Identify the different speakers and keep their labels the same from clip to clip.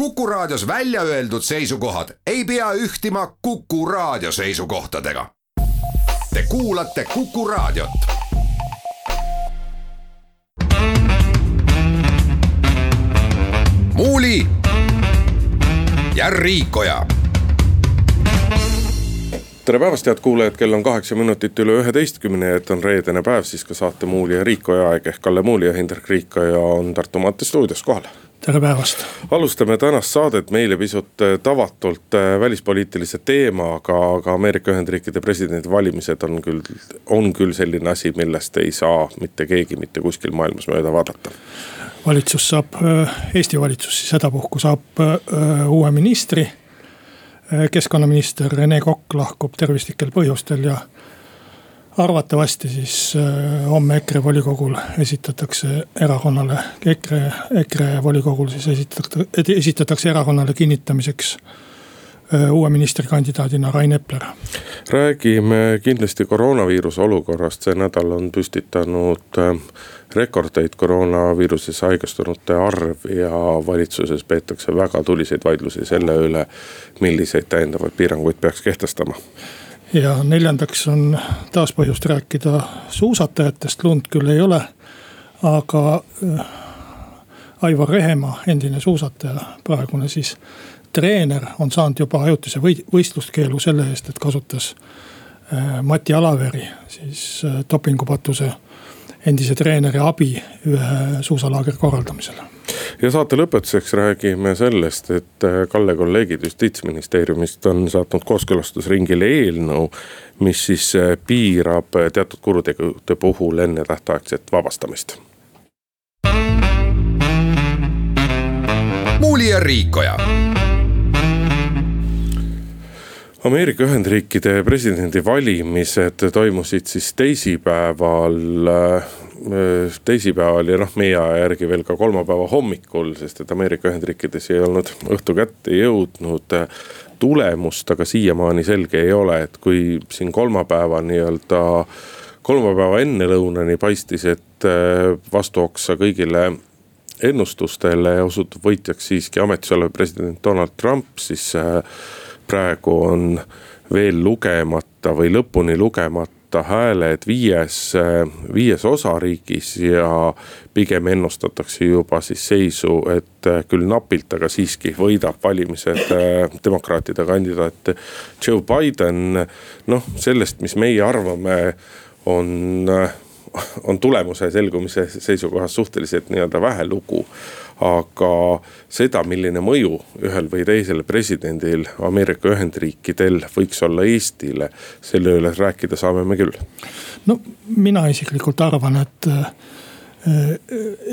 Speaker 1: Kuku Raadios välja öeldud seisukohad ei pea ühtima Kuku Raadio seisukohtadega. Te kuulate Kuku Raadiot. muuli ja Riikoja
Speaker 2: tere päevast, head kuulajad, kell on kaheksa minutit üle üheteistkümne ja et on reedene päev, siis ka saate Muuli ja Riikoja aeg ehk Kalle Muuli ja Hindrek Riikoja on Tartu maantee stuudios kohal
Speaker 3: tere päevast.
Speaker 2: alustame tänast saadet meile pisut äh, tavatult äh, välispoliitilise teemaga, aga Ameerika Ühendriikide presidendivalimised on küll, on küll selline asi, millest ei saa mitte keegi mitte kuskil maailmas mööda vaadata.
Speaker 3: valitsus saab, äh, Eesti valitsus siis hädapuhku saab uue ministri. keskkonnaminister Rene Kokk lahkub tervislikel põhjustel ja arvatavasti siis äh, homme EKRE volikogul esitatakse erakonnale, EKRE, EKRE volikogul siis esitatakse, esitatakse erakonnale kinnitamiseks äh, uue ministrikandidaadina Rain Epler.
Speaker 2: räägime kindlasti koroonaviiruse olukorrast, see nädal on püstitanud äh, rekordeid koroonaviiruses haigestunute arv ja valitsuses peetakse väga tuliseid vaidlusi selle üle, milliseid täiendavaid piiranguid peaks kehtestama
Speaker 3: ja neljandaks on taas põhjust rääkida suusatajatest, lund küll ei ole, aga äh, Aivar Rehemaa, endine suusataja, praegune siis treener, on saanud juba ajutise või võistluskeelu selle eest, et kasutas äh, Mati Alaveri siis äh, dopingupatuse endise treeneri abi ühe suusalaagri korraldamisel
Speaker 2: ja saate lõpetuseks räägime sellest, et äh, Kalle kolleegid justiitsministeeriumist on saatnud kooskõlastusringile eelnõu. mis siis äh, piirab äh, teatud kuritegude puhul ennetähtaegset vabastamist.
Speaker 1: muuli ja Riikoja
Speaker 2: Ameerika Ühendriikide presidendivalimised toimusid siis teisipäeval teisipäeval ja noh, meie aja järgi veel ka kolmapäeva hommikul, sest et Ameerika Ühendriikides ei olnud õhtu kätte jõudnud. Äh, tulemust, aga siiamaani selge ei ole, et kui siin kolmapäeva nii-öelda, kolmapäeva ennelõunani paistis, et äh, vastu oksa kõigile ennustustele osutub võitjaks siiski ametis olev president Donald Trump, siis praegu on veel lugemata või lõpuni lugemata võtta hääled viies, viies osariigis ja pigem ennustatakse juba siis seisu, et küll napilt, aga siiski võidab valimised äh, demokraatide kandidaat Joe Biden. noh, sellest, mis meie arvame, on, on tulemuse selgumise seisukohast suhteliselt nii-öelda vähe lugu aga seda, milline mõju ühel või teisel presidendil Ameerika Ühendriikidel võiks olla Eestile, selle üle rääkida saame me küll.
Speaker 3: no mina isiklikult arvan, et äh,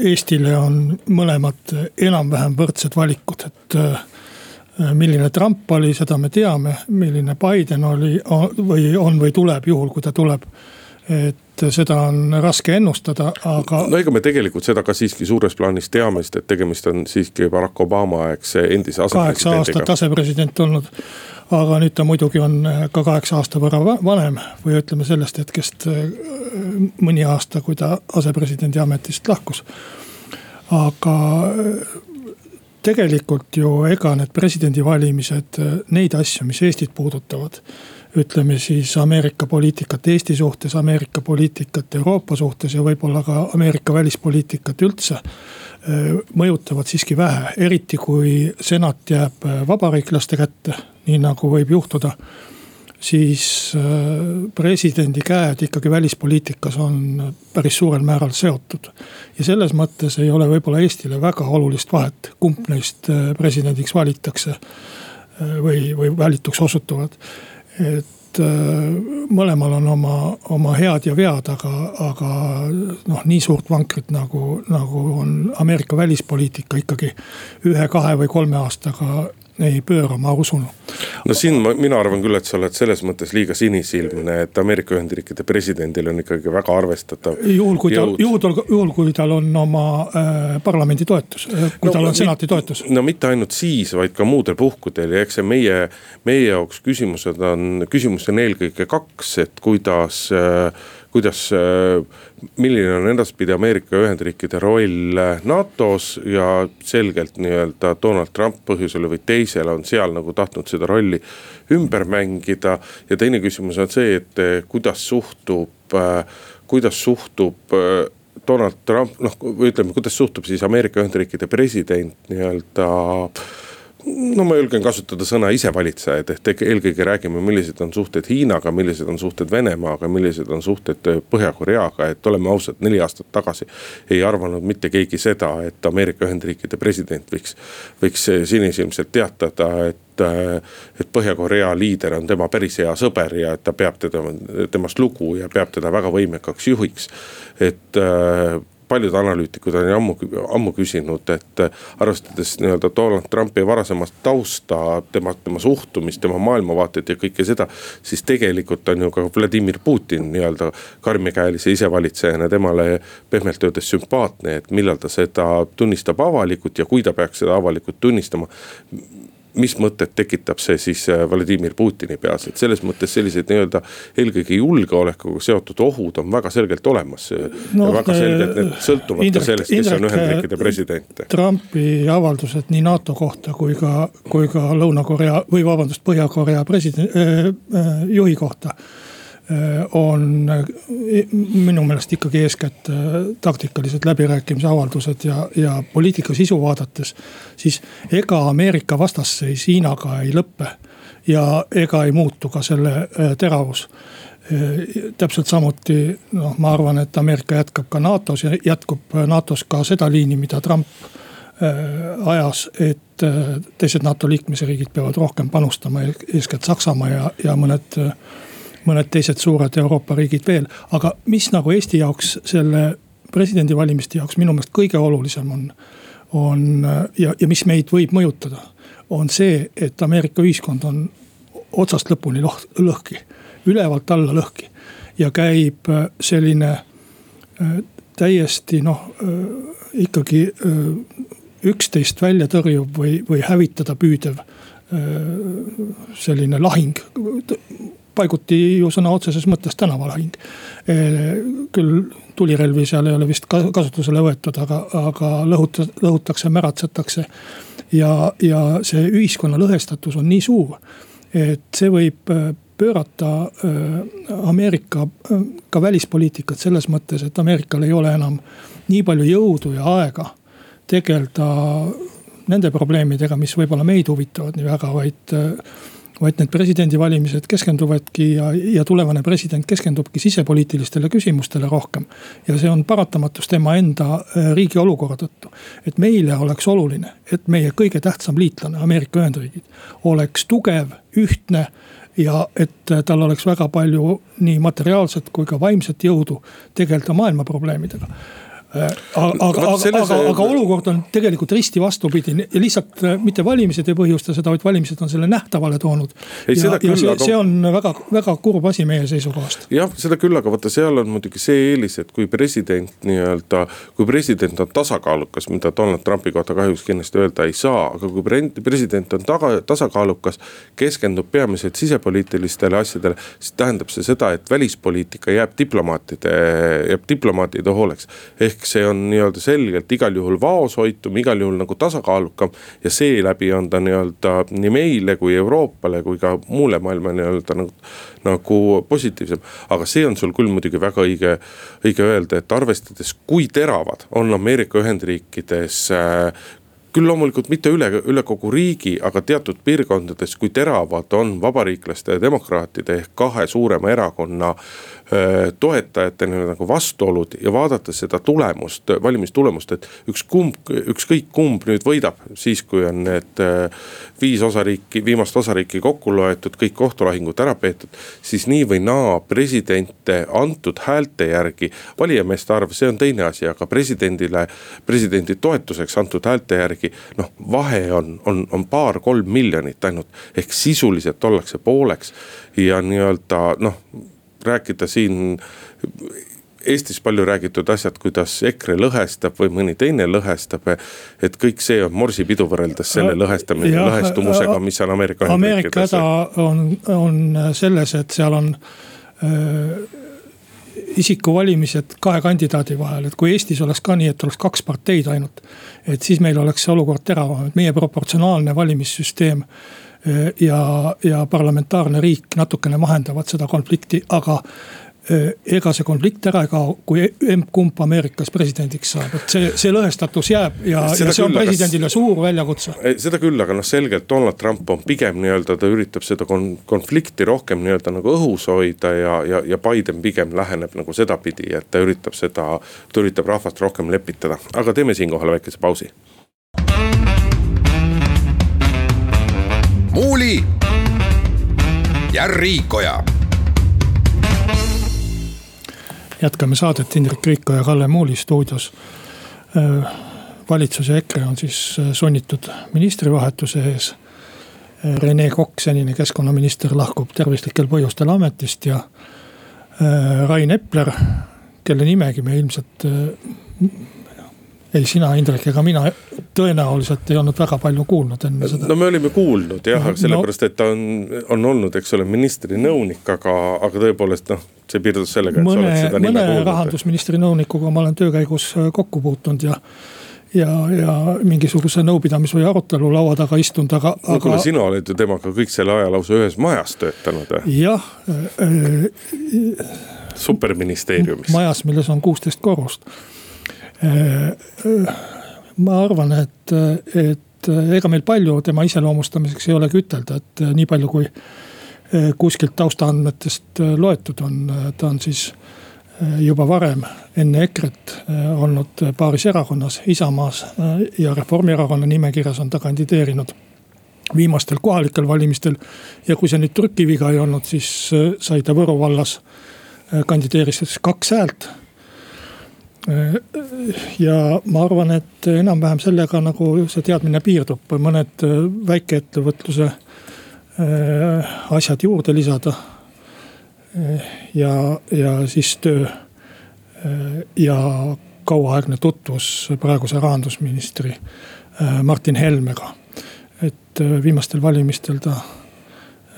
Speaker 3: Eestile on mõlemad enam-vähem võrdsed valikud, et äh, milline Trump oli, seda me teame, milline Biden oli või on või tuleb, juhul kui ta tuleb et seda on raske ennustada, aga.
Speaker 2: no ega me tegelikult seda ka siiski suures plaanis teame, sest et tegemist on siiski Barack Obama aegse endise
Speaker 3: asepresidendiga. kaheksa aastat asepresident olnud. aga nüüd ta muidugi on ka kaheksa aasta võrra vanem või ütleme sellest hetkest äh, mõni aasta, kui ta asepresidendi ametist lahkus. aga äh, tegelikult ju ega need presidendivalimised, äh, neid asju, mis Eestit puudutavad ütleme siis Ameerika poliitikat Eesti suhtes, Ameerika poliitikat Euroopa suhtes ja võib-olla ka Ameerika välispoliitikat üldse. mõjutavad siiski vähe, eriti kui senat jääb vabariiklaste kätte, nii nagu võib juhtuda siis presidendi käed ikkagi välispoliitikas on päris suurel määral seotud. ja selles mõttes ei ole võib-olla Eestile väga olulist vahet, kumb neist presidendiks valitakse või, või valituks osutuvad et äh, mõlemal on oma, oma head ja vead, aga, aga noh, nii suurt vankrit nagu, nagu on Ameerika välispoliitika ikkagi ühe-kahe või kolme aastaga ei pööra, ma usun.
Speaker 2: no siin ma, mina arvan küll, et sa oled selles mõttes liiga sinisilmne, et Ameerika Ühendriikide presidendil on ikkagi väga arvestatav.
Speaker 3: juhul kui tal, juhul, juhul kui tal on oma äh, parlamendi toetus, äh, kui no, tal on senati toetus.
Speaker 2: no mitte ainult siis, vaid ka muudel puhkudel ja eks see meie, meie jaoks küsimused on, küsimusi on eelkõige kaks, et kuidas äh, kuidas, milline on edaspidi Ameerika Ühendriikide roll NATO-s ja selgelt nii-öelda Donald Trump põhjusel või teisel on seal nagu tahtnud seda rolli ümber mängida. ja teine küsimus on see, et kuidas suhtub, kuidas suhtub Donald Trump, noh ütleme, kuidas suhtub siis Ameerika Ühendriikide president nii-öelda no ma julgen kasutada sõna isevalitsejad, ehk eelkõige räägime, millised on suhted Hiinaga, millised on suhted Venemaaga, millised on suhted Põhja-Koreaga, et oleme ausad, neli aastat tagasi. ei arvanud mitte keegi seda, et Ameerika Ühendriikide president võiks, võiks sinisilmselt teatada, et et Põhja-Korea liider on tema päris hea sõber ja et ta peab teda, temast lugu ja peab teda väga võimekaks juhiks. et paljud analüütikud on ju ammu, ammu küsinud, et arvestades nii-öelda Donald Trumpi varasemat tausta, tema, tema suhtumist, tema maailmavaateid ja kõike seda. siis tegelikult on ju ka Vladimir Putin nii-öelda karmikäelise isevalitsejana temale pehmelt öeldes sümpaatne, et millal ta seda tunnistab avalikult ja kui ta peaks seda avalikult tunnistama mis mõtted tekitab see siis äh, Vladimir Putini peas, et selles mõttes sellised nii-öelda eelkõige julgeolekuga seotud ohud on väga selgelt olemas no,. ja väga äh, selgelt need sõltuvad Indrek, ka sellest, kes Indrek, on Ühendriikide president.
Speaker 3: Trumpi avaldused nii NATO kohta kui ka, kui ka Lõuna-Korea või vabandust, Põhja-Korea president äh,, äh, juhi kohta Äh, on äh, minu meelest ikkagi eeskätt äh, taktikalised läbirääkimisavaldused ja, ja poliitika sisu vaadates. siis ega Ameerika vastasseis Hiinaga ei lõppe ja ega ei muutu ka selle teravus täpselt samuti noh, ma arvan, et Ameerika jätkab ka NATO-s ja jätkub NATO-s ka seda liini, mida Trump ajas, et teised NATO liikmesriigid peavad rohkem panustama, eeskätt Saksamaa ja, ja mõned mõned teised suured Euroopa riigid veel. aga mis nagu Eesti jaoks selle presidendivalimiste jaoks minu meelest kõige olulisem on, on ja, ja mis meid võib mõjutada, on see, et Ameerika ühiskond on otsast lõpuni lõh, lõhki, ülevalt alla lõhki. ja käib äh, selline äh, täiesti noh, äh, ikkagi üksteist välja tõrjuv või, või hävitada püüdev selline lahing paiguti ju sõna otseses mõttes tänavalahing. küll tulirelvi seal ei ole vist kasutusele võetud, aga, aga lõhuta-, lõhutakse, märatsetakse. ja, ja see ühiskonna lõhestatus on nii suur, et see võib pöörata Ameerika ka välispoliitikat selles mõttes, et Ameerikal ei ole enam nii palju jõudu ja aega tegeleda nende probleemidega, mis võib-olla meid huvitavad nii väga, vaid vaid need presidendivalimised keskenduvadki ja, ja tulevane president keskendubki sisepoliitilistele küsimustele rohkem. ja see on paratamatus tema enda äh, riigi olukorra tõttu. et meile oleks oluline, et meie kõige tähtsam liitlane, Ameerika Ühendriigid, oleks tugev, ühtne ja et tal oleks väga palju nii materiaalset kui ka vaimset jõudu tegeleda maailma probleemidega Äh, aga, aga, selles... aga, aga olukord on tegelikult risti vastupidine ja lihtsalt äh, mitte valimised ei põhjusta seda, vaid valimised on selle nähtavale toonud. ja, ja see, aga... see on väga, väga kurb asi meie seisukohast.
Speaker 2: jah, seda küll, aga vaata, seal on muidugi see eelis, et kui president nii-öelda, kui president on tasakaalukas, mida Donald Trumpi kohta kahjuks kindlasti öelda ei saa, aga kui president on taga, tasakaalukas, keskendub peamiselt sisepoliitilistele asjadele, siis tähendab see seda, et välispoliitika jääb diplomaatide, jääb diplomaatide hooleks ehk see on nii-öelda selgelt igal juhul vaoshoitum, igal juhul nagu tasakaalukam. ja seeläbi on ta nii-öelda nii meile kui Euroopale kui ka muule maailma nii-öelda nagu, nagu positiivsem. aga see on sul küll muidugi väga õige, õige öelda, et arvestades, kui teravad on Ameerika Ühendriikides äh, küll loomulikult mitte üle, üle kogu riigi, aga teatud piirkondades, kui teravad on vabariiklaste ja demokraatide ehk kahe suurema erakonna toetajate nagu vastuolud ja vaadates seda tulemust, valimistulemust, et üks kumb, ükskõik kumb nüüd võidab, siis kui on need viis osariiki, viimast osariiki kokku loetud, kõik kohtulahingud ära peetud. siis nii või naa presidente antud häälte järgi, valijameeste arv, see on teine asi, aga presidendile, presidendi toetuseks antud häälte järgi. noh, vahe on, on, on paar-kolm miljonit ainult, ehk sisuliselt ollakse pooleks ja nii-öelda noh rääkida siin Eestis palju räägitud asjad, kuidas EKRE lõhestab või mõni teine lõhestab. et kõik see on morsipidu võrreldes selle lõhestamise, lõhestumusega, mis on Ameerika
Speaker 3: Ühendriikides. Ameerika häda on, on selles, et seal on äh, isikuvalimised kahe kandidaadi vahel, et kui Eestis oleks ka nii, et oleks kaks parteid ainult. et siis meil oleks see olukord teravam, et meie proportsionaalne valimissüsteem ja, ja parlamentaarne riik natukene vahendavad seda konflikti, aga Äh, ega see konflikt ära ei kao, kui emb-kumb Ameerikas presidendiks saab, et see, see lõhestatus jääb ja, ja see on presidendile suur väljakutse.
Speaker 2: seda küll, aga noh, selgelt Donald Trump on pigem nii-öelda, ta üritab seda kon-, konflikti rohkem nii-öelda nagu õhus hoida ja, ja, ja Biden pigem läheneb nagu sedapidi, et ta üritab seda, ta üritab rahvast rohkem lepitada, aga teeme siinkohal väikese pausi.
Speaker 1: Muuli ja Riikoja
Speaker 3: jätkame saadet Indrek Riiko ja Kalle Muuli stuudios. Äh, valitsus ja EKRE on siis äh, sunnitud ministrivahetuse ees. Äh, Rene Kokk, senine keskkonnaminister, lahkub tervislikel põhjustel ametist ja Rain Epler, kelle nimegi me ilmselt ei sina, Indrek, ega mina tõenäoliselt ei olnud väga palju kuulnud enne seda.
Speaker 2: no me olime kuulnud jah, aga sellepärast, et ta on, on olnud, eks ole, ministri nõunik, aga, aga tõepoolest noh, see piirdus sellega, et
Speaker 3: mõne, mõne rahandusministri nõunikuga ma olen töö käigus äh, kokku puutunud ja ja, ja mingisuguse nõupidamis või arutelu laua taga istunud, aga.
Speaker 2: no kuule, sina oled ju temaga kõik selle aja lausa ühes majas töötanud.
Speaker 3: jah äh,.
Speaker 2: äh superministeeriumis.
Speaker 3: majas, milles on kuusteist korrust ma arvan, et, et ega meil palju tema iseloomustamiseks ei olegi ütelda, et nii palju kui kuskilt taustaandmetest loetud on, ta on siis juba varem enne EKRE-t olnud paaris erakonnas, Isamaas ja Reformierakonna nimekirjas on ta kandideerinud viimastel kohalikel valimistel. ja kui see nüüd trükiviga ei olnud, siis sai ta Võru vallas, kandideeris siis kaks häält ja ma arvan, et enam-vähem sellega nagu see teadmine piirdub, mõned äh, väikeettevõtluse äh, asjad juurde lisada. Äh, ja, ja siis töö ja kauaaegne tutvus praeguse rahandusministri Martin Helmega. et viimastel valimistel ta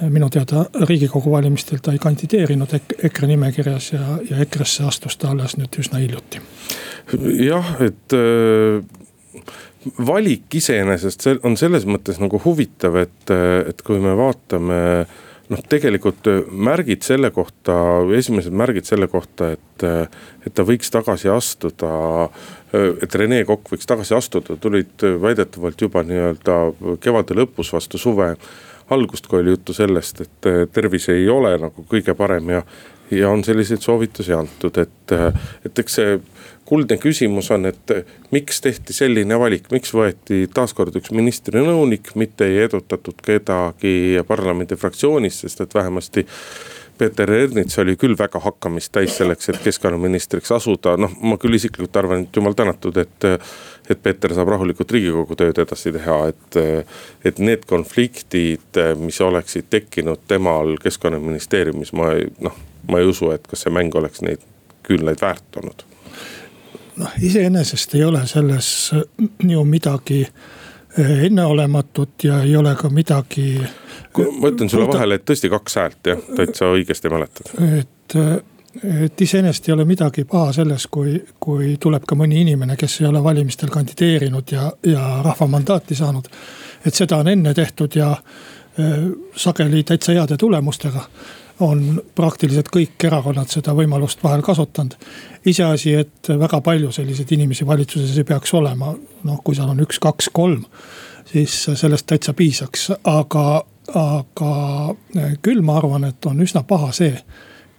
Speaker 3: minu teada riigikogu valimistel ta ei kandideerinud EKRE nimekirjas ja, ja EKRE-sse astus ta alles nüüd üsna hiljuti.
Speaker 2: jah, et äh, valik iseenesest on selles mõttes nagu huvitav, et, et kui me vaatame noh, tegelikult märgid selle kohta, esimesed märgid selle kohta, et, et ta võiks tagasi astuda. et Rene Kokk võiks tagasi astuda, tulid väidetavalt juba nii-öelda kevade lõpus vastu suve algust, kui oli juttu sellest, et eh, tervis ei ole nagu kõige parem ja. ja on selliseid soovitusi antud, et, eh, et eks see kuldne küsimus on, et eh, miks tehti selline valik, miks võeti taaskord üks ministri nõunik, mitte ei edutatud kedagi parlamendi fraktsioonist, sest et vähemasti Peeter Ernits oli küll väga hakkamist täis selleks, et keskkonnaministriks asuda, noh, ma küll isiklikult arvan, et jumal tänatud, et. et Peeter saab rahulikult riigikogu tööd edasi teha, et, et need konfliktid, mis oleksid tekkinud temal keskkonnaministeeriumis, ma ei, noh, ma ei usu, et kas see mäng oleks neid küünlaid väärt olnud.
Speaker 3: noh, iseenesest ei ole selles ju midagi enneolematut ja ei ole ka midagi
Speaker 2: ma ütlen sulle vahele, et tõesti kaks häält jah, täitsa õigesti mäletad.
Speaker 3: et, et iseenesest ei ole midagi paha selles, kui, kui tuleb ka mõni inimene, kes ei ole valimistel kandideerinud ja, ja rahva mandaati saanud. et seda on enne tehtud ja äh, sageli täitsa heade tulemustega on praktiliselt kõik erakonnad seda võimalust vahel kasutanud. iseasi, et väga palju selliseid inimesi valitsuses ei peaks olema, noh, kui seal on üks, kaks, kolm siis sellest täitsa piisaks, aga aga eh, küll ma arvan, et on üsna paha see,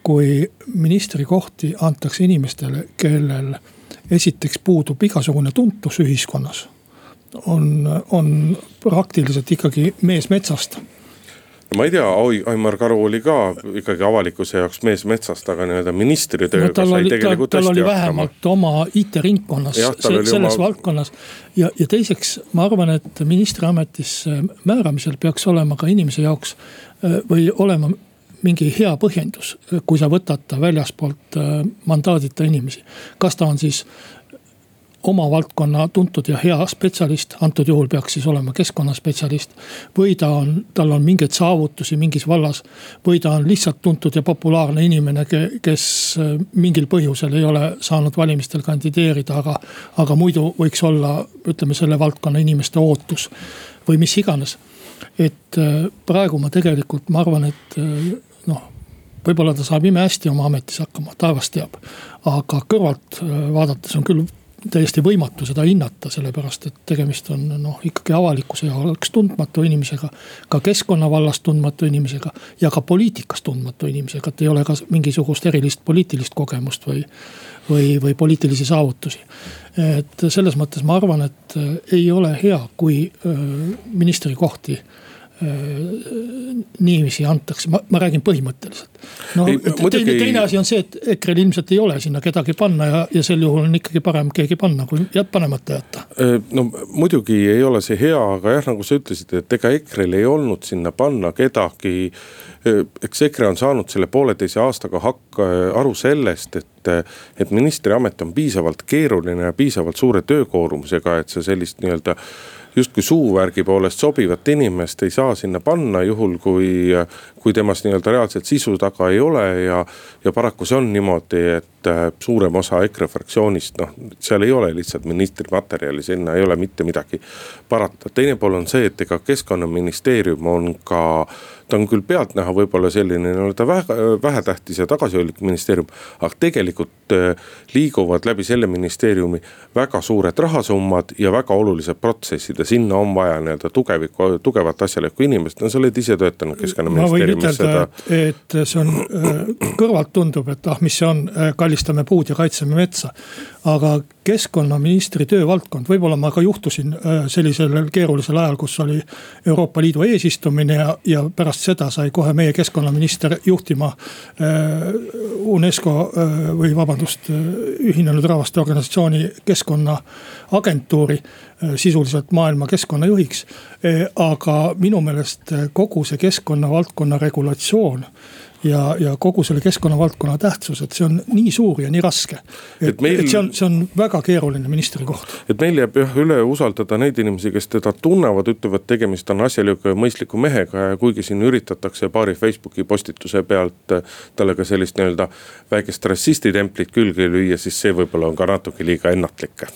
Speaker 3: kui ministrikohti antakse inimestele, kellel esiteks puudub igasugune tuntus ühiskonnas. on, on praktiliselt ikkagi mees metsast
Speaker 2: ma ei tea, Aimar Karu oli ka ikkagi avalikkuse jaoks mees metsast, aga nii-öelda ministritööga no, sai oli, tegelikult
Speaker 3: ta, hästi hakkama. oma IT-ringkonnas, selles oma... valdkonnas. ja, ja teiseks ma arvan, et ministriametisse määramisel peaks olema ka inimese jaoks äh, või olema mingi hea põhjendus, kui sa võtad ta väljaspoolt äh, mandaadita inimesi. kas ta on siis oma valdkonna tuntud ja hea spetsialist, antud juhul peaks siis olema keskkonnaspetsialist. või ta on, tal on mingeid saavutusi mingis vallas või ta on lihtsalt tuntud ja populaarne inimene, kes äh, mingil põhjusel ei ole saanud valimistel kandideerida, aga. aga muidu võiks olla, ütleme selle valdkonna inimeste ootus või mis iganes. et äh, praegu ma tegelikult, ma arvan, et noh võib-olla ta saab imehästi oma ametis hakkama, taevas teab. aga kõrvalt vaadates on küll täiesti võimatu seda hinnata, sellepärast et tegemist on noh, ikkagi avalikkuse jaoks tundmatu inimesega. ka keskkonna vallas tundmatu inimesega ja ka poliitikas tundmatu inimesega, et ei ole ka mingisugust erilist poliitilist kogemust või. või, või poliitilisi saavutusi. et selles mõttes ma arvan, et ei ole hea, kui ministrikohti Äh, niiviisi antakse, ma, ma räägin põhimõtteliselt. no ei, teine, teine asi on see, et EKRE-l ilmselt ei ole sinna kedagi panna ja, ja sel juhul on ikkagi parem keegi panna, kui jääb panemata jätta.
Speaker 2: Äh, no muidugi ei ole see hea, aga jah, nagu sa ütlesid, et ega EKRE-l ei olnud sinna panna kedagi. Äh, eks EKRE on saanud selle pooleteise aastaga hakka, aru sellest, et, et ministriamet on piisavalt keeruline ja piisavalt suure töökoormusega, et sa sellist nii-öelda justkui suuvärgi poolest sobivat inimest ei saa sinna panna, juhul kui, kui temast nii-öelda reaalselt sisu taga ei ole ja. ja paraku see on niimoodi, et äh, suurem osa EKRE fraktsioonist, noh, seal ei ole lihtsalt ministri materjali, sinna ei ole mitte midagi parata. teine pool on see, et ega keskkonnaministeerium on ka ta on küll pealtnäha võib-olla selline nii-öelda vähe, vähetähtis ja tagasihoidlik ministeerium. aga tegelikult äh, liiguvad läbi selle ministeeriumi väga suured rahasummad ja väga olulised protsessid ja sinna on vaja nii-öelda tugevikku, tugevat asjalikku inimest, no sa oled ise töötanud keskkonnaministeeriumis
Speaker 3: seda. et see on, äh, kõrvalt tundub, et ah, mis see on, äh, kallistame puud ja kaitseme metsa. aga keskkonnaministri töövaldkond, võib-olla ma ka juhtusin sellisel keerulisel ajal, kus oli Euroopa Liidu eesistumine ja, ja pärast seda sai kohe meie keskkonnaminister juhtima äh, UNESCO äh, või vabandust, Ühinenud Rahvaste Organisatsiooni keskkonnaagentuuri. Äh, sisuliselt maailma keskkonnajuhiks. aga minu meelest kogu see keskkonnavaldkonna regulatsioon ja, ja kogu selle keskkonnavaldkonna tähtsus, et see on nii suur ja nii raske. et, meil, et see on, see on väga keeruline ministri koht.
Speaker 2: et meil jääb jah üle usaldada neid inimesi, kes teda tunnevad, ütlevad, tegemist on asjaliku ja mõistliku mehega ja kuigi siin üritatakse paari Facebooki postituse pealt talle ka sellist nii-öelda väikest rassistitemplit külge lüüa, siis see võib-olla on ka natuke liiga ennatlik.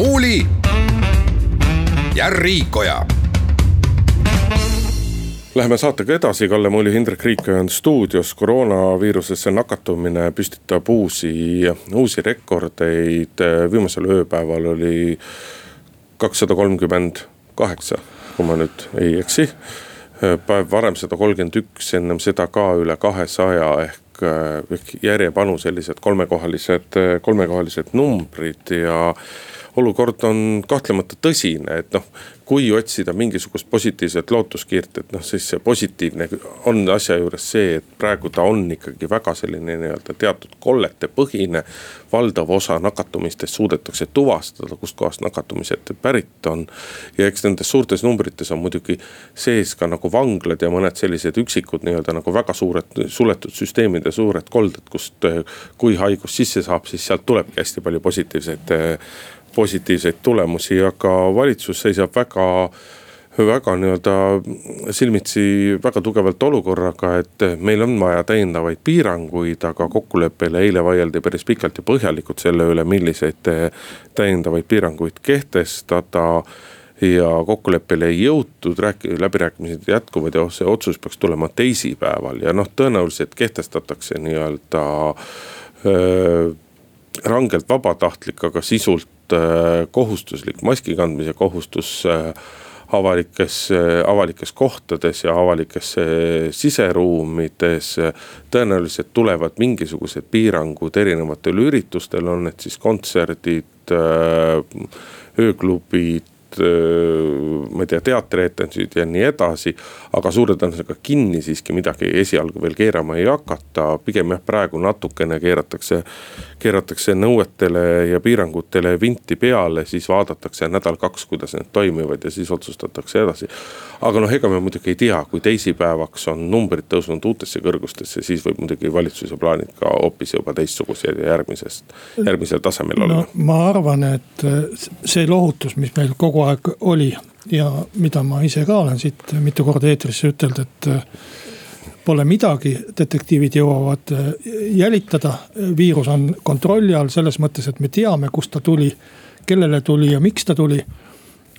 Speaker 1: Muuli ja Riikoja
Speaker 2: Läheme saatega edasi, Kalle Muuli, Hindrek Riik on stuudios, koroonaviirusesse nakatumine püstitab uusi, uusi rekordeid. viimasel ööpäeval oli kakssada kolmkümmend kaheksa, kui ma nüüd ei eksi. päev varem sada kolmkümmend üks, ennem seda ka üle kahesaja ehk, ehk järjepanu sellised kolmekohalised, kolmekohalised numbrid ja olukord on kahtlemata tõsine, et noh, kui otsida mingisugust positiivset lootuskiirt, et noh, siis see positiivne on asja juures see, et praegu ta on ikkagi väga selline nii-öelda teatud kolletepõhine. valdav osa nakatumistest suudetakse tuvastada, kustkohast nakatumised pärit on. ja eks nendes suurtes numbrites on muidugi sees ka nagu vanglad ja mõned sellised üksikud nii-öelda nagu väga suured suletud süsteemid ja suured kolded, kust kui haigus sisse saab, siis sealt tulebki hästi palju positiivseid positiivseid tulemusi, aga valitsus seisab väga väga nii-öelda silmitsi väga tugevalt olukorraga, et meil on vaja täiendavaid piiranguid, aga kokkuleppele eile vaieldi päris pikalt ja põhjalikult selle üle, milliseid täiendavaid piiranguid kehtestada. Ja kokkuleppele ei jõutud, rääki-, läbirääkimised jätkuvad ja see otsus peaks tulema teisipäeval. Ja noh, tõenäoliselt kehtestatakse nii-öelda rangelt vabatahtlik, aga sisult Äh, kohustuslik maski kandmise kohustus äh, avalikes, äh, avalikes kohtades ja avalikes siseruumides. tõenäoliselt tulevad mingisugused piirangud erinevatel üritustel, on need siis kontserdid, ööklubid ma ei tea, teatrietendused ja nii edasi. aga suure tõenäosusega kinni siiski midagi esialgu veel keerama ei hakata, pigem jah, praegu natukene keeratakse. keeratakse nõuetele ja piirangutele vinti peale, siis vaadatakse nädal-kaks, kuidas need toimivad ja siis otsustatakse edasi. Aga noh, ega me muidugi ei tea, kui teisipäevaks on numbrid tõusnud uutesse kõrgustesse, siis võib muidugi valitsuse plaanid ka hoopis juba teistsugused ja järgmisest, järgmisel tasemel olla
Speaker 3: no,. ma arvan, et see lohutus, mis meil kogu aeg oli ja mida ma ise ka olen siit mitu korda eetrisse ütelnud, et pole midagi, detektiivid jõuavad jälitada. viirus on kontrolli all selles mõttes, et me teame, kust ta tuli, kellele tuli ja miks ta tuli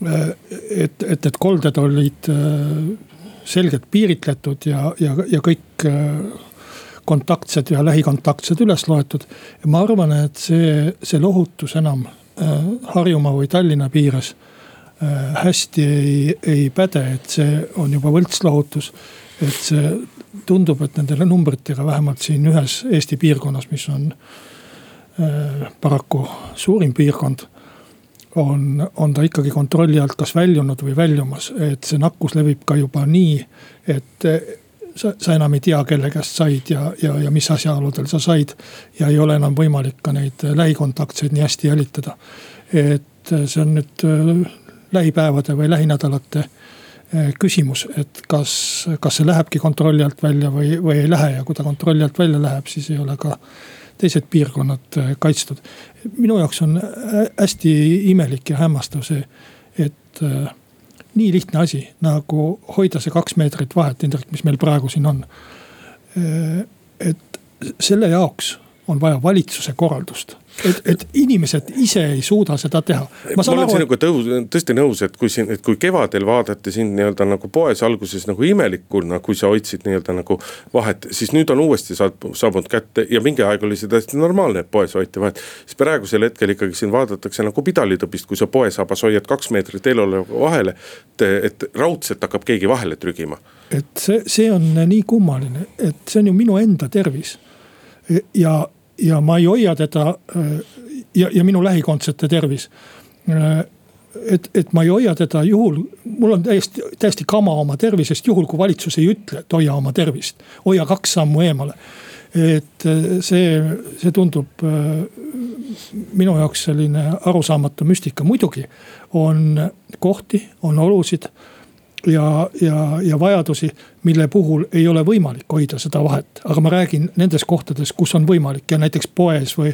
Speaker 3: et, et need kolded olid äh, selgelt piiritletud ja, ja, ja kõik äh, kontaktsed ja lähikontaktsed üles loetud. ma arvan, et see, see lohutus enam äh, Harjumaa või Tallinna piires hästi ei, ei päde, et see on juba võltslohutus. et see tundub, et nendele numbritega vähemalt siin ühes Eesti piirkonnas, mis on paraku suurim piirkond on, on ta ikkagi kontrolli alt kas väljunud või väljumas, et see nakkus levib ka juba nii, et sa, sa enam ei tea, kelle käest said ja, ja, ja mis asjaoludel sa said. ja ei ole enam võimalik ka neid lähikontaktseid nii hästi jälitada. et see on nüüd äh, lähipäevade või lähinädalate äh, küsimus, et kas, kas see lähebki kontrolli alt välja või, või ei lähe ja kui ta kontrolli alt välja läheb, siis ei ole ka teised piirkonnad äh, kaitstud. minu jaoks on äh, hästi imelik ja hämmastav see, et äh, nii lihtne asi nagu hoida see kaks meetrit vahet, Indrek, mis meil praegu siin on. et selle jaoks on vaja valitsuse korraldust et, et inimesed ise ei suuda seda teha.
Speaker 2: ma olen aru, sinuga tõus, tõesti nõus, et kui siin, et kui kevadel vaadati sind nii-öelda nagu poes alguses nagu imelikuna, kui sa hoidsid nii-öelda nagu vahet. siis nüüd on uuesti saabunud kätte ja mingi aeg oli see täiesti normaalne, et poes hoiti vahet. siis praegusel hetkel ikkagi sind vaadatakse nagu pidalitõbist, kui sa poesabas hoiad kaks meetrit eluolu vahele. et, et raudselt hakkab keegi vahele trügima.
Speaker 3: et see, see on nii kummaline, et see on ju minu enda tervis ja ja ma ei hoia teda äh, ja, ja minu lähikondsete tervis. Äh, et, et ma ei hoia teda juhul, mul on täiesti, täiesti kama oma tervisest, juhul kui valitsus ei ütle, et hoia oma tervist. hoia kaks sammu eemale. et äh, see, see tundub minu jaoks selline arusaamatu müstika, muidugi on kohti, on olusid ja, ja, ja vajadusi, mille puhul ei ole võimalik hoida seda vahet. aga ma räägin nendes kohtades, kus on võimalik ja näiteks poes või,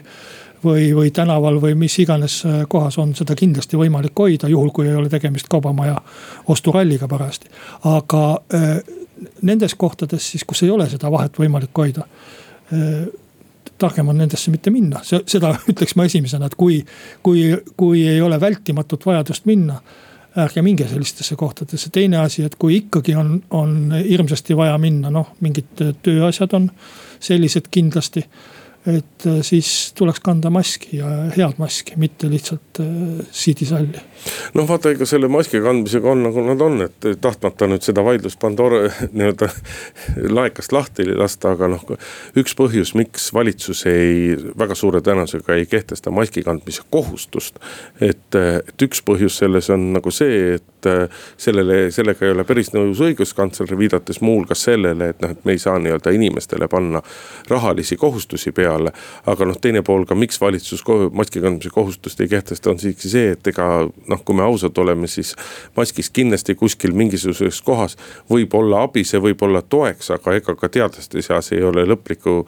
Speaker 3: või, või tänaval või mis iganes äh, kohas on seda kindlasti võimalik hoida, juhul kui ei ole tegemist kaubamaja osturalliga parajasti. aga äh, nendes kohtades siis, kus ei ole seda vahet võimalik hoida äh, targem on nendesse mitte minna, seda ütleks ma esimesena, et kui, kui, kui ei ole vältimatut vajadust minna ärge minge sellistesse kohtadesse. teine asi, et kui ikkagi on, on hirmsasti vaja minna, noh mingid tööasjad on sellised kindlasti et äh, siis tuleks kanda maski ja head maski, mitte lihtsalt äh, siidisalli.
Speaker 2: noh, vaata, ega selle maski kandmisega on nagu nad on, et tahtmata nüüd seda vaidlust Pandora nii-öelda laekast lahti lasta, aga noh. üks põhjus, miks valitsus ei, väga suure tõenäosusega ei kehtesta maski kandmise kohustust. et, et üks põhjus selles on nagu see, et äh, sellele, sellega ei ole päris nõus õiguskantsler, viidates muuhulgas sellele, et noh, et me ei saa nii-öelda inimestele panna rahalisi kohustusi peale aga noh, teine pool ka, miks valitsus maski kandmise kohustust ei kehtesta, on siiski see, et ega noh, kui me ausad oleme, siis. maskist kindlasti kuskil mingisuguses kohas võib olla abi, see võib olla toeks, aga ega ka teadlaste seas ei ole lõplikku,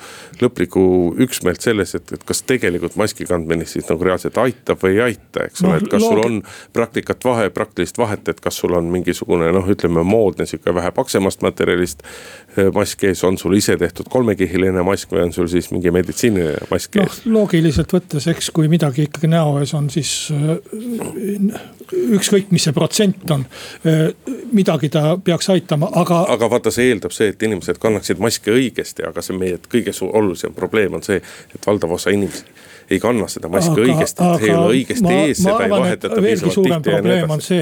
Speaker 2: lõplikku üksmeelt selles, et, et kas tegelikult maski kandmine siis nagu reaalselt aitab või ei aita, eks ole no,, et kas sul on praktikat vahe, praktilist vahet, et kas sul on mingisugune noh, ütleme moodne sihuke vähe paksemast materjalist eh, mask ees, on sul ise tehtud kolmekihiline mask või on sul siis mingi meditsiiniline mask
Speaker 3: ees. noh, loogiliselt võttes, eks kui midagi ikkagi näo ees on, siis äh, ükskõik, mis see protsent on. Äh, midagi ta peaks aitama, aga.
Speaker 2: aga vaata, see eeldab see, et inimesed kannaksid maske õigesti, aga see meie kõige olulisem probleem on see, et valdav osa inimesi ei kanna seda maski aga, õigesti, et ei ole õigesti ma, ees, seda ei vahetata piisavalt tihti ja nii edasi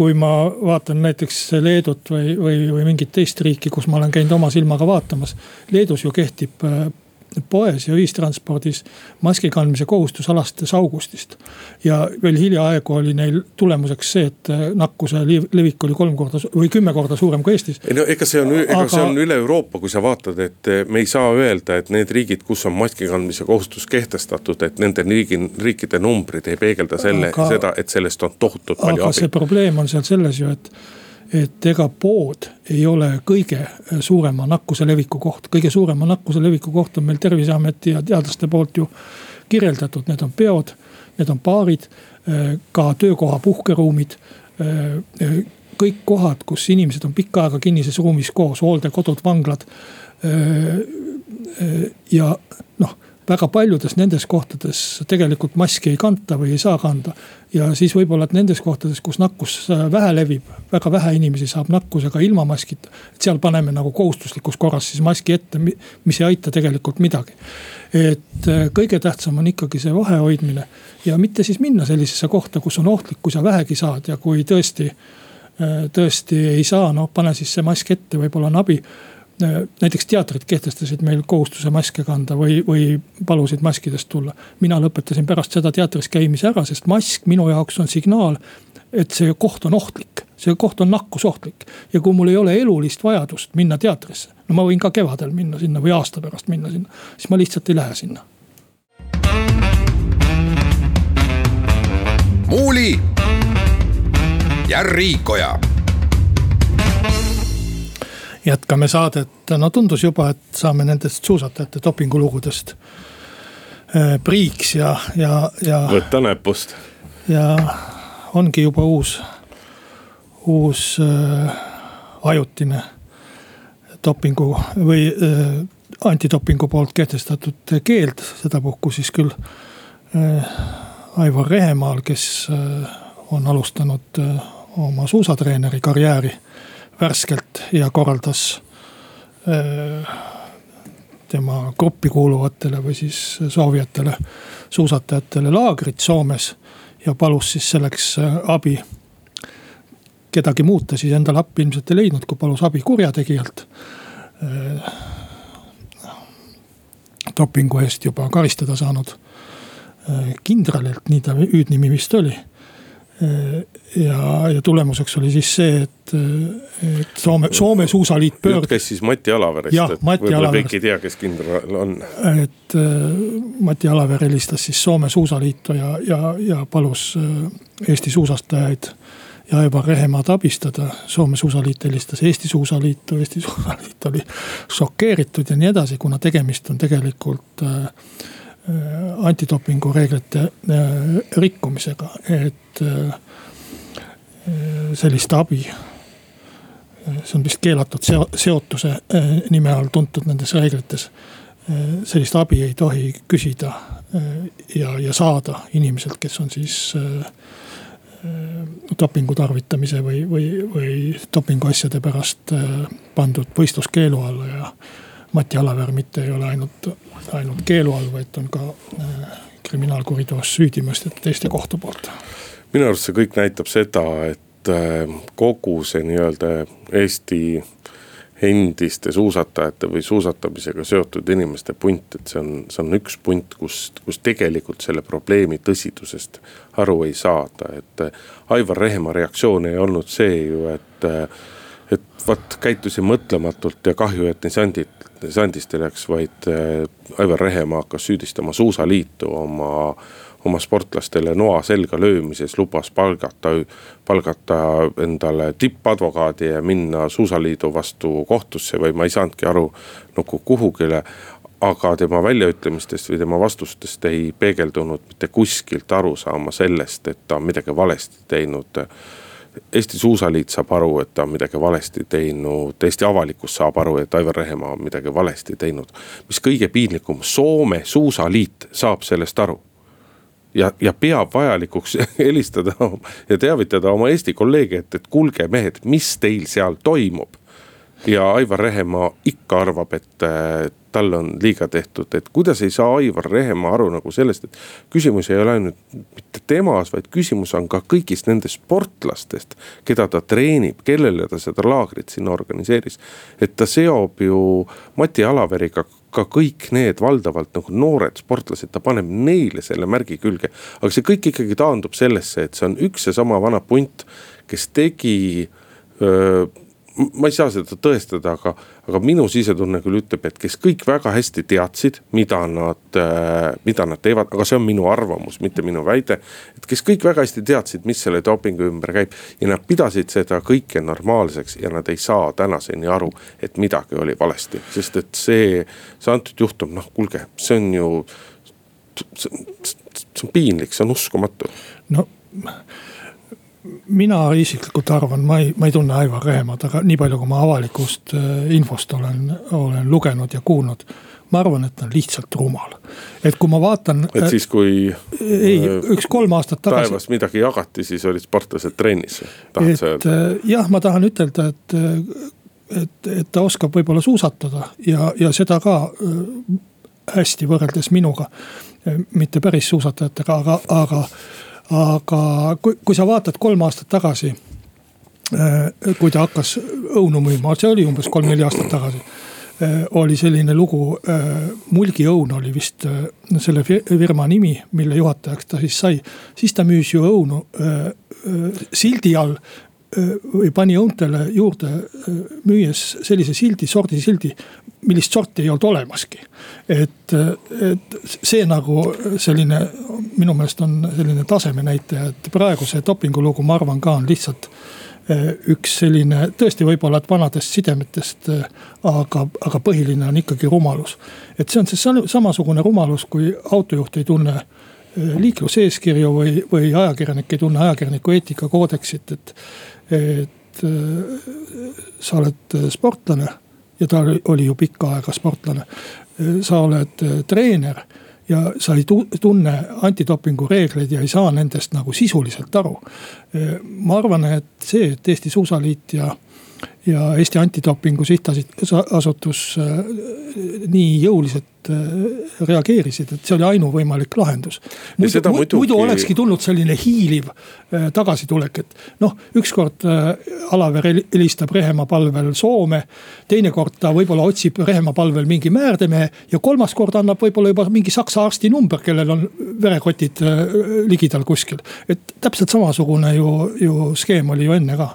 Speaker 3: kui ma vaatan näiteks Leedut või, või, või mingit teist riiki, kus ma olen käinud oma silmaga vaatamas. Leedus ju kehtib äh, poes ja ühistranspordis maski kandmise kohustus alates augustist. ja veel hiljaaegu oli neil tulemuseks see, et nakkuse levik oli kolm korda või kümme korda suurem kui Eestis.
Speaker 2: ei no ega see on, ega Aga... see on üle Euroopa, kui sa vaatad, et me ei saa öelda, et need riigid, kus on maski kandmise kohustus kehtestatud, et nende riigi, riikide numbrid ei peegelda selle Aga..., seda, et sellest on tohutult palju
Speaker 3: abi. see probleem on seal selles ju, et et ega pood ei ole kõige suurema nakkuse leviku koht, kõige suurema nakkuse leviku koht on meil terviseameti ja teadlaste poolt ju kirjeldatud, need on peod, need on baarid, ka töökoha puhkeruumid kõik kohad, kus inimesed on pikka aega kinnises ruumis koos, hooldekodud, vanglad. ja noh, väga paljudes nendes kohtades tegelikult maski ei kanta või ei saa kanda. ja siis võib-olla, et nendes kohtades, kus nakkus vähe levib, väga vähe inimesi saab nakkusega ilma maskita. seal paneme nagu kohustuslikus korras siis maski ette, mis ei aita tegelikult midagi. et kõige tähtsam on ikkagi see vahe hoidmine ja mitte siis minna sellisesse kohta, kus on ohtlik, kui sa vähegi saad ja kui tõesti Äh, tõesti ei saa, noh pane siis see mask ette, võib-olla on abi. Näiteks teatrid kehtestasid meil kohustuse maske kanda või, või palusid maskidest tulla. mina lõpetasin pärast seda teatris käimise ära, sest mask minu jaoks on signaal, et see koht on ohtlik, see koht on nakkusohtlik. ja kui mul ei ole elulist vajadust minna teatrisse, no ma võin ka kevadel minna sinna või aasta pärast minna sinna, siis ma lihtsalt ei lähe sinna.
Speaker 1: muuli ja Riikoja.
Speaker 3: Jätkame saadet, no tundus juba, et saame nendest suusatajate dopingulugudest äh, priiks ja, ja, ja.
Speaker 2: võtta näpust.
Speaker 3: ja ongi juba uus, uus äh, ajutine dopingu või äh, antidopingu poolt kehtestatud keeld, sedapuhku siis küll äh, Aivar Rehemaal, kes äh, on alustanud äh, oma suusatreeneri karjääri värskelt ja korraldas äh, tema gruppi kuuluvatele või siis soovijatele suusatajatele laagrit Soomes. ja palus siis selleks äh, abi. kedagi muud ta siis endale appi ilmselt ei leidnud, kui palus abi kurjategijalt. Äh, dopingu eest juba karistada saanud kindralilt, nii ta hüüdnimi vist oli ja, ja tulemuseks oli siis see, et, et Soome, Soome suusaliit pöördus.
Speaker 2: jutt käis siis Mati Alaverest, et võib-olla kõik ei tea, kes kindral on.
Speaker 3: et äh, Mati Alaver helistas siis Soome suusaliitu ja, ja, ja palus äh, Eesti suusastajaid ja Aivar Rehemaad abistada. Soome suusaliit helistas Eesti suusaliitu, Eesti suusaliit oli šokeeritud ja nii edasi, kuna tegemist on tegelikult äh, Äh, antidopingu reeglite äh, rikkumisega, et äh, sellist abi. see on vist keelatud seo-, seotuse nime all tuntud nendes reeglites. sellist abi ei tohi küsida ja, ja saada inimeselt, kes on siis dopingu tarvitamise või, või, või dopinguasjade pärast pandud võistluskeelu alla ja Mati Alaver mitte ei ole ainult, ainult keelu all, vaid on ka äh, kriminaalkuriteos süüdi mõistetud Eesti kohtu poolt.
Speaker 2: minu arust see kõik näitab seda, et äh, kogu see nii-öelda Eesti endiste suusatajate või suusatamisega seotud inimeste punt, et see on, see on üks punt, kus, kus tegelikult selle probleemi tõsidusest aru ei saada, et. Äh, Aivar Rehemaa reaktsioon ei olnud see ju, et, et vot käitusin mõtlematult ja kahju, et nii sandid sandist ei läks, vaid äh, Aivar Rehemaa hakkas süüdistama suusaliitu oma, oma sportlastele noa selga löömises, lubas palgata, palgata endale tippadvokaadi ja minna suusaliidu vastu kohtusse või ma ei saanudki aru nagu kuhugile aga tema väljaütlemistest või tema vastustest ei peegeldunud mitte kuskilt arusaama sellest, et ta on midagi valesti teinud Eesti Suusaliit saab aru, et ta on midagi valesti teinud, Eesti avalikkus saab aru, et Aivar Rehemaa on midagi valesti teinud. mis kõige piinlikum, Soome Suusaliit saab sellest aru. ja, ja peab vajalikuks helistada ja teavitada oma Eesti kolleege, et, et kuulge mehed, mis teil seal toimub ja Aivar Rehemaa ikka arvab, et tal on liiga tehtud, et kuidas ei saa Aivar Rehemaa aru nagu sellest, et. küsimus ei ole ainult mitte temas, vaid küsimus on ka kõigist nendest sportlastest, keda ta treenib, kellele ta seda laagrit sinna organiseeris. et ta seob ju Mati Alaveriga ka kõik need valdavalt nagu noored sportlased, ta paneb neile selle märgi külge. aga see kõik ikkagi taandub sellesse, et see on üks ja sama vana punt, kes tegi öö, ma ei saa seda tõestada, aga, aga minu sisetunne küll ütleb, et kes kõik väga hästi teadsid, mida nad, äh, mida nad teevad, aga see on minu arvamus, mitte minu väide. et kes kõik väga hästi teadsid, mis selle dopingu ümber käib ja nad pidasid seda kõike normaalseks ja nad ei saa tänaseni aru, et midagi oli valesti, sest et see, see antud juhtum, noh kuulge, see on ju, see on piinlik, see on uskumatu.
Speaker 3: no mina isiklikult arvan, ma ei, ma ei tunne Aivar Rehemad, aga nii palju, kui ma avalikust äh, infost olen, olen lugenud ja kuulnud. ma arvan, et ta on lihtsalt rumal, et kui ma vaatan.
Speaker 2: et siis, kui.
Speaker 3: ei, äh, üks kolm aastat tagasi.
Speaker 2: päevas midagi jagati, siis olid sportlased trennis.
Speaker 3: et äh, jah, ma tahan ütelda, et, et, et ta oskab võib-olla suusatada ja, ja seda ka hästi võrreldes minuga. mitte päris suusatajatega, aga, aga aga kui, kui sa vaatad kolm aastat tagasi, äh, kui ta hakkas õunu müüma, see oli umbes kolm-neli aastat tagasi äh, oli selline lugu, äh, Mulgiõun oli vist selle firma nimi, mille juhatajaks ta siis sai. siis ta müüs ju õunu sildi all või pani õuntele juurde, müües sellise sildi, sordisildi, millist sorti ei olnud olemaski. et, et see nagu selline, minu meelest on selline tasemenäitaja, et praegu see dopingulugu, ma arvan ka on lihtsalt üks selline tõesti võib-olla, et vanadest sidemetest, aga, aga põhiline on ikkagi rumalus. et see on see samasugune rumalus, kui autojuht ei tunne liikluseeskirju või, või ajakirjanik ei tunne ajakirjaniku eetikakoodeksit, et et äh, sa oled äh, sportlane ja ta oli ju pikka aega sportlane. Äh, sa oled treener ja sa ei tunne antidopingu reegleid ja ei saa nendest nagu sisuliselt aru. ma arvan, et see, et Eesti Suusaliit ja ja Eesti Antidopingu Sihtasutus nii jõuliselt äh, reageerisid, et see oli ainuvõimalik lahendus. muidu, muidugi... muidu olekski tulnud selline hiiliv äh, tagasitulek, et noh, ükskord äh, Alaver helistab Rehemaa palvel Soome. teinekord ta võib-olla otsib Rehemaa palvel mingi määrdemehe ja kolmas kord annab võib-olla juba mingi saksa arsti number, kellel on verekotid ligidal kuskil. et täpselt samasugune ju, ju skeem oli ju enne ka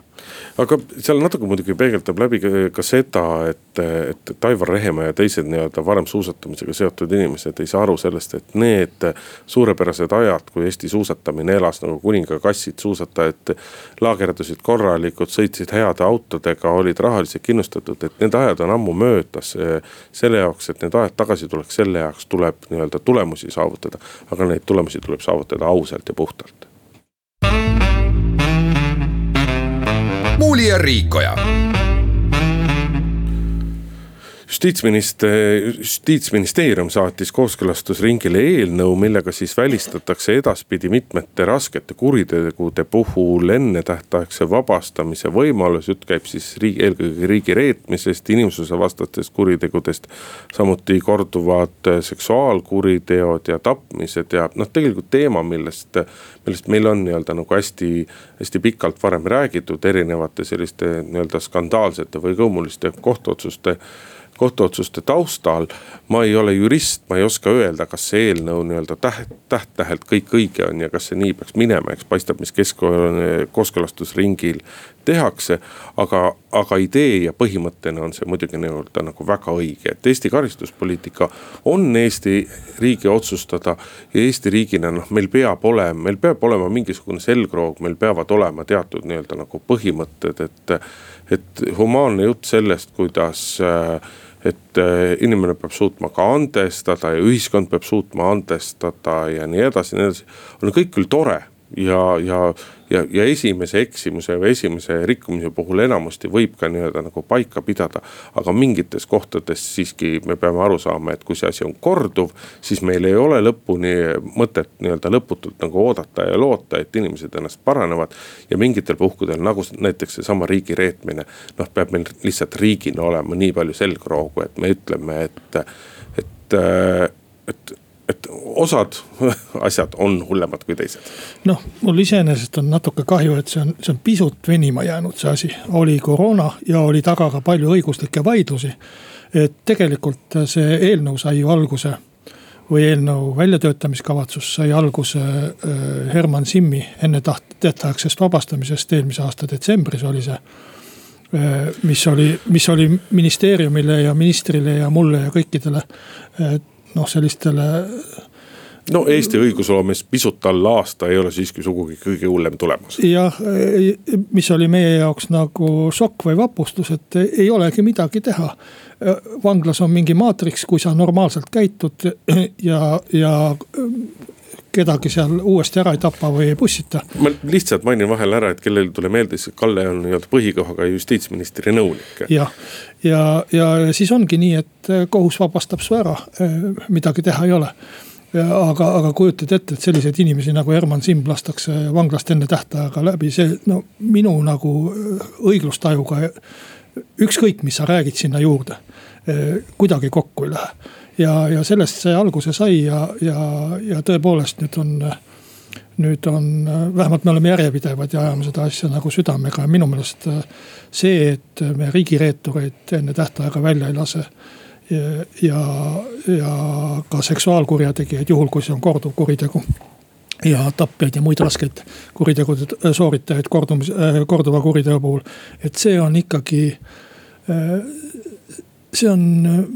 Speaker 2: aga seal natuke muidugi peegeldab läbi ka seda, et, et, et Aivar Rehemaa ja teised nii-öelda varem suusatamisega seotud inimesed ei saa aru sellest, et need suurepärased ajad, kui Eesti suusatamine elas nagu kuningakassid, suusatajad laagerdasid korralikult, sõitsid heade autodega, olid rahaliselt kindlustatud, et need ajad on ammu möödas. selle jaoks, et need ajad tagasi tuleks, selle jaoks tuleb nii-öelda tulemusi saavutada, aga neid tulemusi tuleb saavutada ausalt ja puhtalt
Speaker 1: Muuli ja Riikoja
Speaker 2: justiitsminister, justiitsministeerium saatis kooskõlastusringile eelnõu, millega siis välistatakse edaspidi mitmete raskete kuritegude puhul ennetähtaegse vabastamise võimalus. jutt käib siis riigi, eelkõige riigi reetmisest, inimsusevastastest kuritegudest. samuti korduvad seksuaalkuriteod ja tapmised ja noh, tegelikult teema, millest, millest meil on nii-öelda nagu hästi, hästi pikalt varem räägitud erinevate selliste nii-öelda skandaalsete või kõumuliste kohtuotsuste kohtuotsuste taustal. ma ei ole jurist, ma ei oska öelda, kas see eelnõu nii-öelda täht, täht-tähelt kõik õige on ja kas see nii peaks minema, eks paistab, mis kesk-, kooskõlastusringil tehakse. aga, aga idee ja põhimõttena on see muidugi nii-öelda nagu väga õige, et Eesti karistuspoliitika on Eesti riigi otsustada. ja Eesti riigina noh, meil peab olema, meil peab olema mingisugune selgroog, meil peavad olema teatud nii-öelda nagu põhimõtted, et. et humaanne jutt sellest, kuidas äh, et äh, inimene peab suutma ka andestada ja ühiskond peab suutma andestada ja nii edasi, nii edasi. on kõik küll tore ja, ja, ja, ja esimese eksimuse või esimese rikkumise puhul enamasti võib ka nii-öelda nagu paika pidada. aga mingites kohtades siiski me peame aru saama, et kui see asi on korduv, siis meil ei ole lõpuni mõtet nii-öelda lõputult nagu oodata ja loota, et inimesed ennast paranevad. ja mingitel puhkudel nagu näiteks seesama riigi reetmine, noh peab meil lihtsalt riigina olema nii palju selgroogu, et me ütleme, et, et, et et osad asjad on hullemad kui teised.
Speaker 3: noh, mul iseenesest on natuke kahju, et see on, see on pisut venima jäänud, see asi. oli koroona ja oli taga ka palju õiguslikke vaidlusi. et tegelikult see eelnõu sai ju alguse või eelnõu väljatöötamiskavatsus sai alguse äh, Herman Simmi enne tähtaegsest vabastamisest eelmise aasta detsembris oli see. mis oli, mis oli ministeeriumile ja ministrile ja mulle ja kõikidele noh, sellistele
Speaker 2: no Eesti õigusloomes pisut alla aasta ei ole siiski sugugi kõige hullem tulemas.
Speaker 3: jah, mis oli meie jaoks nagu šokk või vapustus, et ei olegi midagi teha. vanglas on mingi maatriks, kui sa normaalselt käitud ja, ja kedagi seal uuesti ära ei tapa või ei pussita.
Speaker 2: ma lihtsalt mainin vahele ära, et kellel tule meelde, siis Kalle on nii-öelda põhikohaga justiitsministri nõunik.
Speaker 3: jah, ja, ja, ja siis ongi nii, et kohus vabastab su ära, midagi teha ei ole aga, aga kujutad ette, et selliseid inimesi nagu Herman Simm lastakse vanglast enne tähtaega läbi, see no minu nagu õiglustajuga. ükskõik, mis sa räägid sinna juurde, kuidagi kokku ei lähe. Ja, ja sellest see alguse sai ja, ja, ja tõepoolest nüüd on nüüd on, vähemalt me oleme järjepidevad ja ajame seda asja nagu südamega ja minu meelest see, et me riigireetureid enne tähtaega välja ei lase ja, ja ka seksuaalkurjategijaid, juhul kui see on korduv kuritegu ja tapjaid ja muid raskeid kuritegude sooritajaid kordumis, korduva kuriteo puhul. et see on ikkagi, see on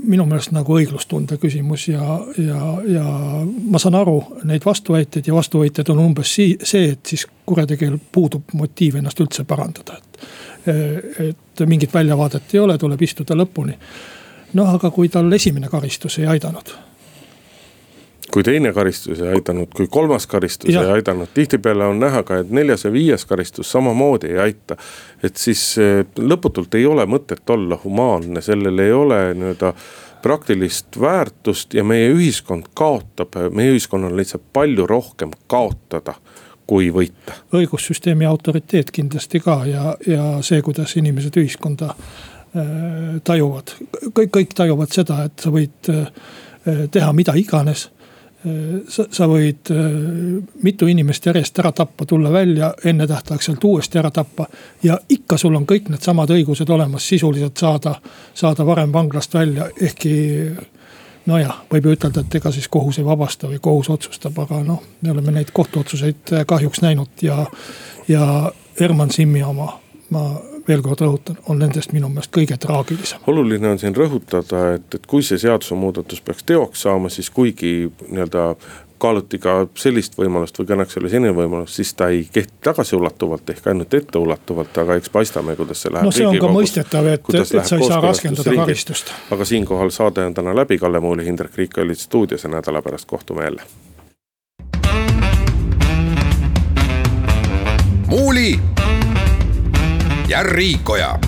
Speaker 3: minu meelest nagu õiglustunde küsimus ja, ja, ja ma saan aru neid vastuväiteid ja vastuväited on umbes see, et siis kurjategijal puudub motiiv ennast üldse parandada, et. et mingit väljavaadet ei ole, tuleb istuda lõpuni noh, aga kui tal esimene karistus ei aidanud
Speaker 2: kui teine karistus ei aidanud, kui kolmas karistus ja. ei aidanud, tihtipeale on näha ka, et neljas ja viies karistus samamoodi ei aita. et siis eh, lõputult ei ole mõtet olla humaanne, sellel ei ole nii-öelda praktilist väärtust ja meie ühiskond kaotab, meie ühiskonnal on lihtsalt palju rohkem kaotada kui võita.
Speaker 3: õigussüsteemi autoriteet kindlasti ka ja, ja see, kuidas inimesed ühiskonda Äh, tajuvad, kõik, kõik tajuvad seda, et sa võid äh, teha mida iganes. Äh, sa, sa võid mitu inimest järjest ära tappa, tulla välja ennetähtaegselt uuesti ära tappa. ja ikka sul on kõik needsamad õigused olemas, sisuliselt saada, saada varem vanglast välja, ehkki nojah, võib ju ütelda, et ega siis kohus ei vabasta või kohus otsustab, aga noh, me oleme neid kohtuotsuseid kahjuks näinud ja, ja Herman Simmi oma ma veel kord rõhutan, on nendest minu meelest kõige traagilisem.
Speaker 2: oluline on siin rõhutada, et, et kui see seadusemuudatus peaks teoks saama, siis kuigi nii-öelda kaaluti ka sellist võimalust või kõneks oli selline võimalus, siis ta ei kehti tagasiulatuvalt ehk ainult etteulatuvalt, aga eks paistame, kuidas see läheb.
Speaker 3: no see on ka mõistetav, et, et sa ei saa raskendada karistust.
Speaker 2: aga siinkohal saade on täna läbi, Kalle Muuli, Hindrek Riik olid stuudios ja nädala pärast kohtume jälle.
Speaker 1: muuli ja Riikoja